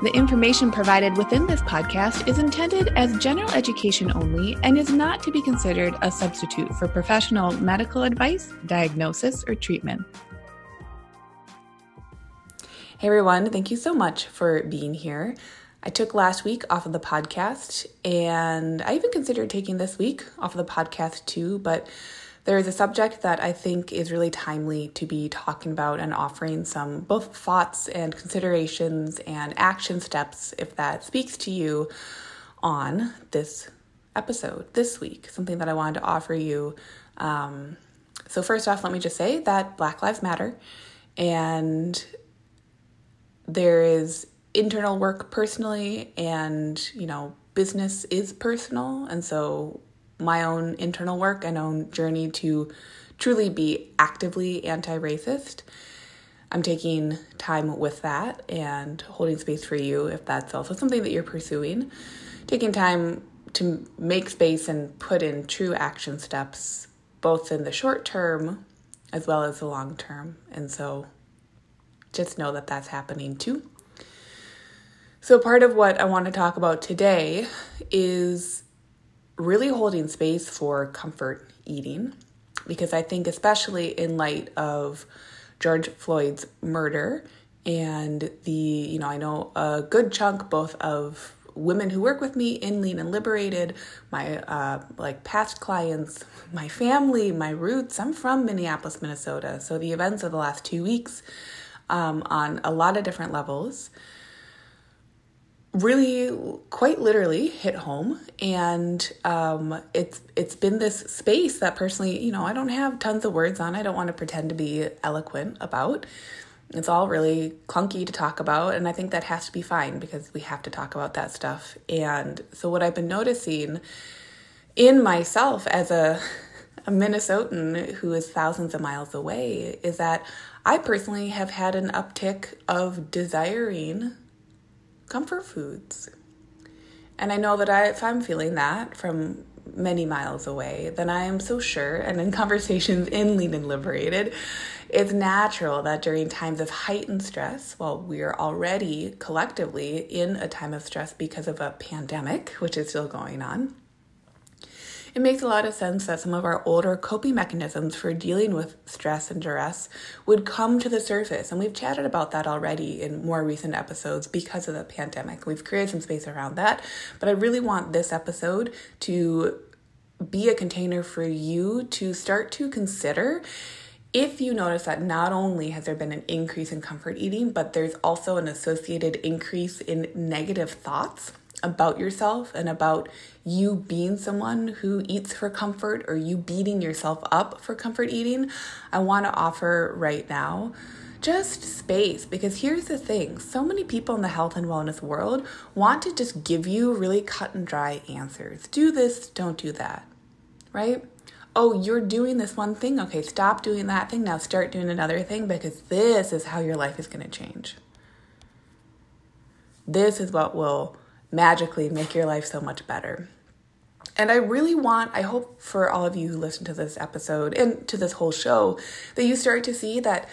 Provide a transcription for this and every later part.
The information provided within this podcast is intended as general education only and is not to be considered a substitute for professional medical advice, diagnosis, or treatment. Hey everyone, thank you so much for being here. I took last week off of the podcast, and I even considered taking this week off of the podcast too, but there is a subject that I think is really timely to be talking about and offering some both thoughts and considerations and action steps if that speaks to you on this episode this week, something that I wanted to offer you. Um, so, first off, let me just say that Black Lives Matter and there is internal work personally and you know business is personal and so my own internal work and own journey to truly be actively anti-racist i'm taking time with that and holding space for you if that's also something that you're pursuing taking time to make space and put in true action steps both in the short term as well as the long term and so just know that that's happening too. So, part of what I want to talk about today is really holding space for comfort eating because I think, especially in light of George Floyd's murder and the, you know, I know a good chunk both of women who work with me in Lean and Liberated, my uh, like past clients, my family, my roots. I'm from Minneapolis, Minnesota. So the events of the last two weeks um, on a lot of different levels really quite literally hit home. And um, it's it's been this space that personally you know i don't have tons of words on. I don't want to pretend to be eloquent about. It's all really clunky to talk about and i think that has to be fine because we have to talk about that stuff. And so what i've been noticing in myself as a, a minnesotan who is thousands of miles away is that I personally have had an uptick of desiring comfort foods. And I know that I, if I'm feeling that from many miles away, then I am so sure, and in conversations in Lean and Liberated, it's natural that during times of heightened stress, while we're already collectively in a time of stress because of a pandemic, which is still going on, it makes a lot of sense that some of our older coping mechanisms for dealing with stress and duress would come to the surface. And we've chatted about that already in more recent episodes because of the pandemic. We've created some space around that. But I really want this episode to be a container for you to start to consider if you notice that not only has there been an increase in comfort eating, but there's also an associated increase in negative thoughts about yourself and about you being someone who eats for comfort or you beating yourself up for comfort eating, I want to offer right now just space because here's the thing so many people in the health and wellness world want to just give you really cut and dry answers. Do this, don't do that, right? Oh, you're doing this one thing. Okay, stop doing that thing. Now start doing another thing because this is how your life is going to change. This is what will magically make your life so much better. And I really want, I hope for all of you who listen to this episode and to this whole show, that you start to see that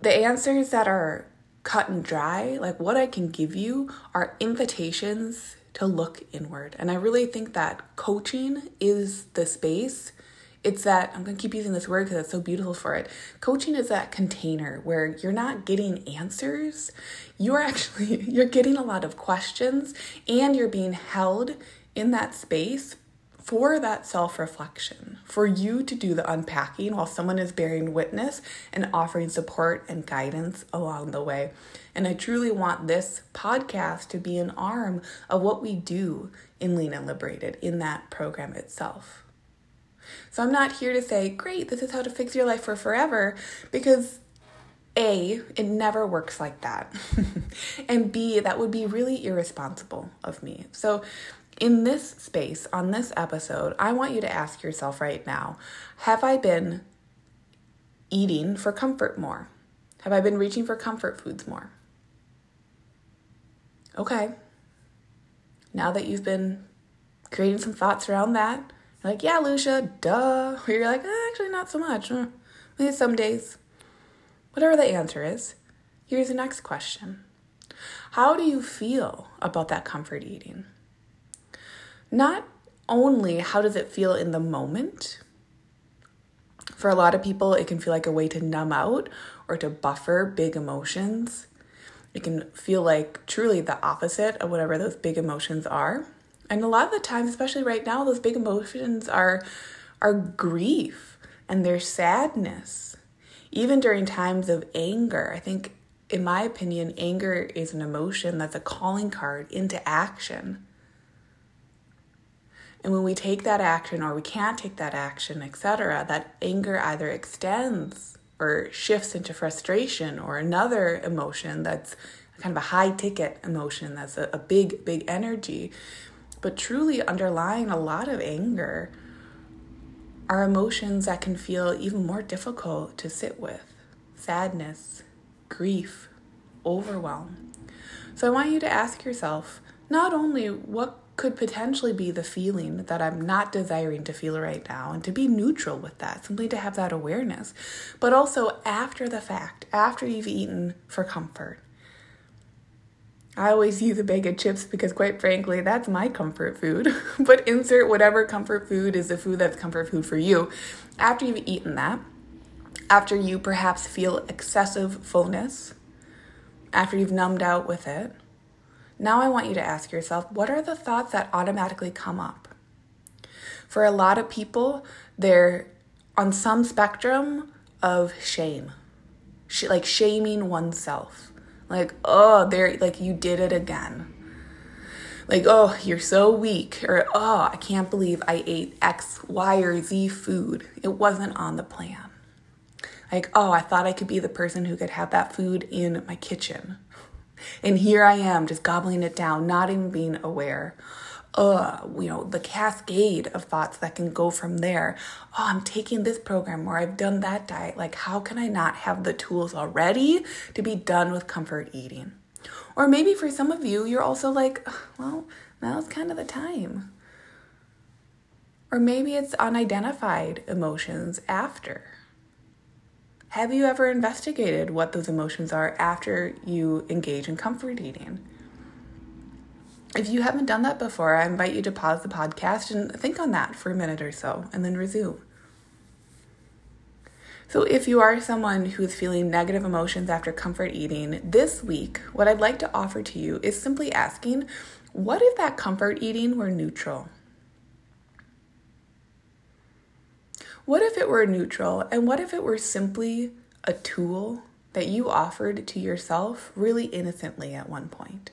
the answers that are cut and dry, like what I can give you, are invitations to look inward. And I really think that coaching is the space it's that I'm going to keep using this word because it's so beautiful for it. Coaching is that container where you're not getting answers. You're actually you're getting a lot of questions and you're being held in that space for that self reflection, for you to do the unpacking while someone is bearing witness and offering support and guidance along the way. And I truly want this podcast to be an arm of what we do in Lean and Liberated in that program itself. So I'm not here to say, great, this is how to fix your life for forever, because A, it never works like that. and B, that would be really irresponsible of me. So in this space, on this episode, I want you to ask yourself right now Have I been eating for comfort more? Have I been reaching for comfort foods more? Okay. Now that you've been creating some thoughts around that, like, yeah, Lucia, duh. Or you're like, eh, actually, not so much. Maybe some days. Whatever the answer is, here's the next question How do you feel about that comfort eating? not only how does it feel in the moment, for a lot of people, it can feel like a way to numb out or to buffer big emotions. It can feel like truly the opposite of whatever those big emotions are. And a lot of the times, especially right now, those big emotions are are grief and their sadness. Even during times of anger, I think in my opinion, anger is an emotion that's a calling card into action. And when we take that action or we can't take that action, etc., that anger either extends or shifts into frustration or another emotion that's kind of a high ticket emotion that's a, a big, big energy. But truly underlying a lot of anger are emotions that can feel even more difficult to sit with sadness, grief, overwhelm. So I want you to ask yourself not only what could potentially be the feeling that I'm not desiring to feel right now and to be neutral with that, simply to have that awareness. But also after the fact, after you've eaten for comfort. I always use a bag of chips because, quite frankly, that's my comfort food. but insert whatever comfort food is the food that's comfort food for you. After you've eaten that, after you perhaps feel excessive fullness, after you've numbed out with it, now I want you to ask yourself what are the thoughts that automatically come up? For a lot of people, they're on some spectrum of shame, Sh- like shaming oneself. Like, oh, there, like you did it again. Like, oh, you're so weak. Or, oh, I can't believe I ate X, Y, or Z food. It wasn't on the plan. Like, oh, I thought I could be the person who could have that food in my kitchen. And here I am just gobbling it down, not even being aware. Uh, you know, the cascade of thoughts that can go from there. Oh, I'm taking this program or I've done that diet. Like, how can I not have the tools already to be done with comfort eating? Or maybe for some of you, you're also like, well, now's kind of the time. Or maybe it's unidentified emotions after. Have you ever investigated what those emotions are after you engage in comfort eating? If you haven't done that before, I invite you to pause the podcast and think on that for a minute or so and then resume. So, if you are someone who is feeling negative emotions after comfort eating, this week, what I'd like to offer to you is simply asking what if that comfort eating were neutral? What if it were neutral? And what if it were simply a tool that you offered to yourself really innocently at one point?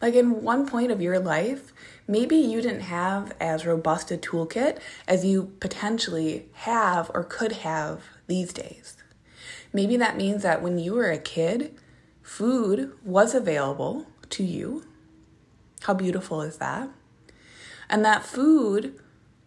Like in one point of your life, maybe you didn't have as robust a toolkit as you potentially have or could have these days. Maybe that means that when you were a kid, food was available to you. How beautiful is that? And that food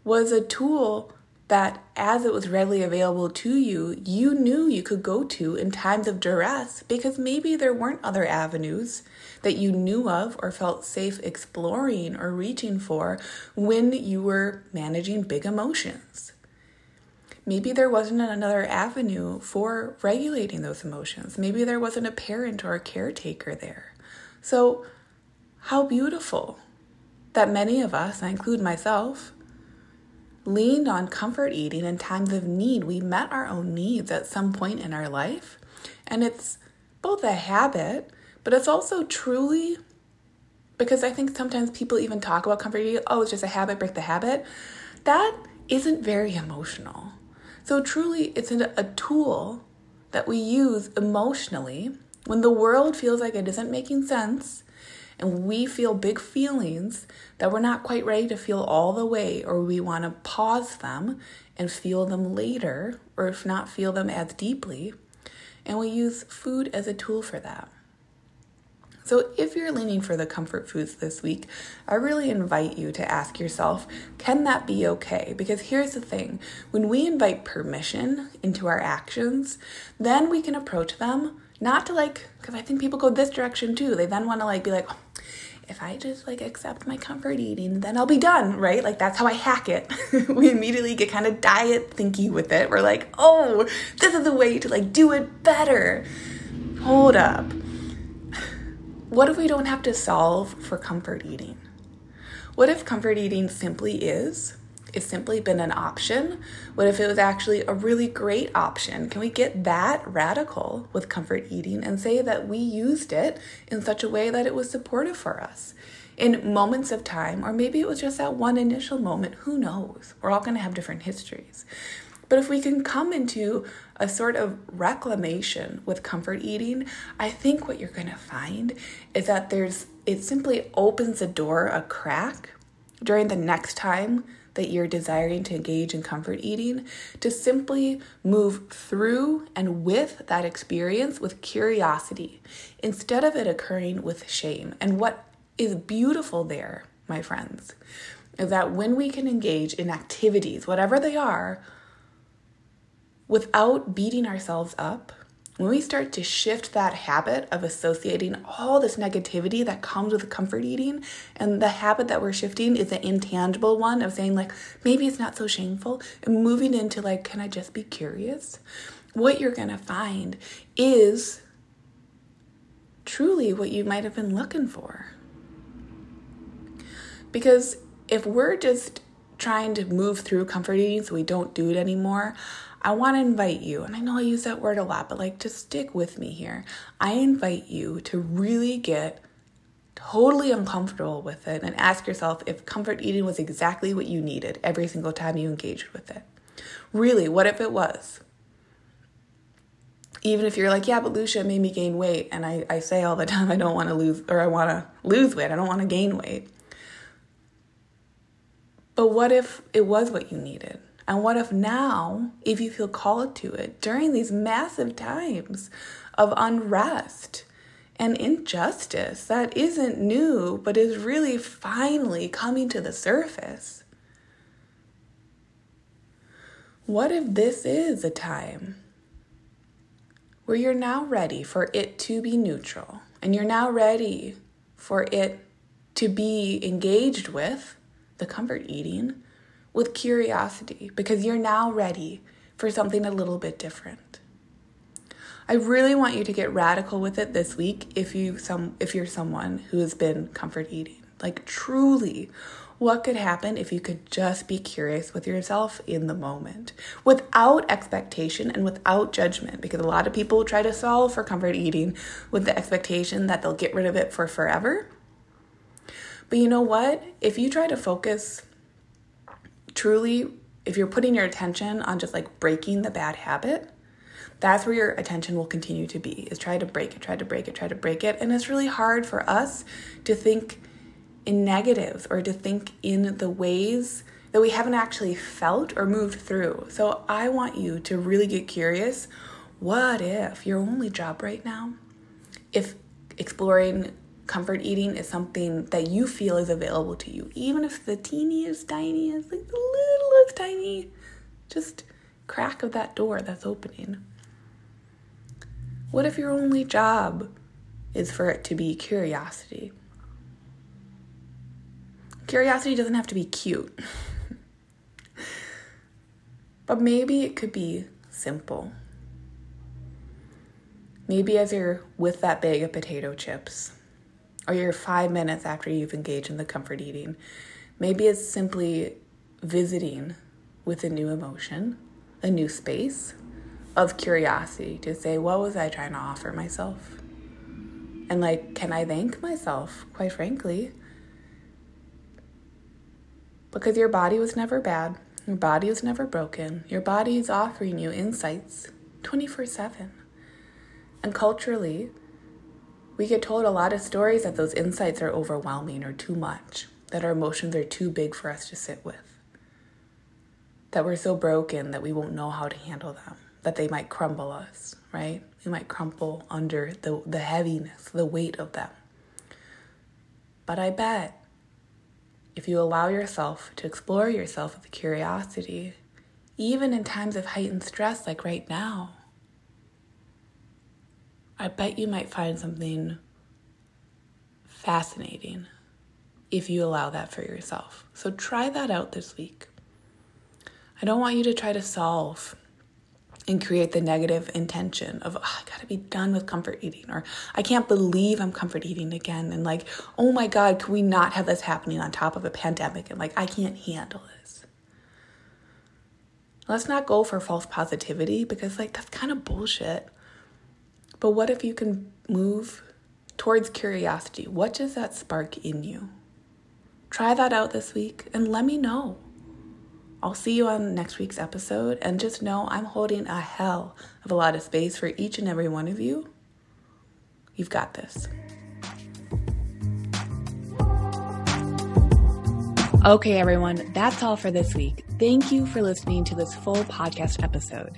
was a tool that as it was readily available to you, you knew you could go to in times of duress because maybe there weren't other avenues that you knew of or felt safe exploring or reaching for when you were managing big emotions. Maybe there wasn't another avenue for regulating those emotions. Maybe there wasn't a parent or a caretaker there. So, how beautiful that many of us, I include myself, leaned on comfort eating in times of need. We met our own needs at some point in our life. And it's both a habit, but it's also truly Because I think sometimes people even talk about comfort eating, oh, it's just a habit, break the habit. That isn't very emotional. So truly, it's a tool that we use emotionally when the world feels like it isn't making sense and we feel big feelings that we're not quite ready to feel all the way, or we want to pause them and feel them later, or if not, feel them as deeply. And we use food as a tool for that. So, if you're leaning for the comfort foods this week, I really invite you to ask yourself can that be okay? Because here's the thing when we invite permission into our actions, then we can approach them not to like, because I think people go this direction too. They then want to like be like, if I just like accept my comfort eating, then I'll be done, right? Like that's how I hack it. we immediately get kind of diet thinky with it. We're like, oh, this is a way to like do it better. Hold up. What if we don't have to solve for comfort eating? What if comfort eating simply is it's simply been an option? What if it was actually a really great option? Can we get that radical with comfort eating and say that we used it in such a way that it was supportive for us? In moments of time, or maybe it was just that one initial moment, who knows? We're all going to have different histories. But if we can come into a sort of reclamation with comfort eating, I think what you're going to find is that there's it simply opens the door a crack during the next time that you're desiring to engage in comfort eating, to simply move through and with that experience with curiosity instead of it occurring with shame. And what is beautiful there, my friends, is that when we can engage in activities, whatever they are, without beating ourselves up, when we start to shift that habit of associating all this negativity that comes with comfort eating, and the habit that we're shifting is an intangible one of saying, like, maybe it's not so shameful, and moving into, like, can I just be curious? What you're gonna find is truly what you might have been looking for. Because if we're just trying to move through comfort eating so we don't do it anymore, I want to invite you, and I know I use that word a lot, but like to stick with me here. I invite you to really get totally uncomfortable with it and ask yourself if comfort eating was exactly what you needed every single time you engaged with it. Really, what if it was? Even if you're like, yeah, but Lucia made me gain weight, and I, I say all the time I don't want to lose, or I want to lose weight, I don't want to gain weight. But what if it was what you needed? And what if now, if you feel called to it during these massive times of unrest and injustice that isn't new, but is really finally coming to the surface? What if this is a time where you're now ready for it to be neutral and you're now ready for it to be engaged with the comfort eating? With curiosity because you're now ready for something a little bit different. I really want you to get radical with it this week if you some if you're someone who has been comfort eating. Like truly, what could happen if you could just be curious with yourself in the moment without expectation and without judgment because a lot of people try to solve for comfort eating with the expectation that they'll get rid of it for forever. But you know what? If you try to focus truly, if you're putting your attention on just like breaking the bad habit, that's where your attention will continue to be is try to break it, try to break it, try to break it. And it's really hard for us to think in negatives or to think in the ways that we haven't actually felt or moved through. So I want you to really get curious. What if your only job right now, if exploring comfort eating is something that you feel is available to you, even if the teeniest, tiniest, like the littlest tiny, just crack of that door that's opening. What if your only job is for it to be curiosity? Curiosity doesn't have to be cute, but maybe it could be simple. Maybe as you're with that bag of potato chips, or your five minutes after you've engaged in the comfort eating. Maybe it's simply visiting with a new emotion, a new space of curiosity to say, what was I trying to offer myself? And like, can I thank myself, quite frankly? Because your body was never bad. Your body was never broken. Your body is offering you insights 24 7. And culturally, we get told a lot of stories that those insights are overwhelming or too much, that our emotions are too big for us to sit with, that we're so broken that we won't know how to handle them, that they might crumble us, right? We might crumple under the, the heaviness, the weight of them. But I bet if you allow yourself to explore yourself with curiosity, even in times of heightened stress like right now, I bet you might find something fascinating if you allow that for yourself. So try that out this week. I don't want you to try to solve and create the negative intention of, oh, I gotta be done with comfort eating, or I can't believe I'm comfort eating again. And like, oh my God, can we not have this happening on top of a pandemic? And like, I can't handle this. Let's not go for false positivity because, like, that's kind of bullshit. But what if you can move towards curiosity? What does that spark in you? Try that out this week and let me know. I'll see you on next week's episode and just know I'm holding a hell of a lot of space for each and every one of you. You've got this. Okay, everyone, that's all for this week. Thank you for listening to this full podcast episode.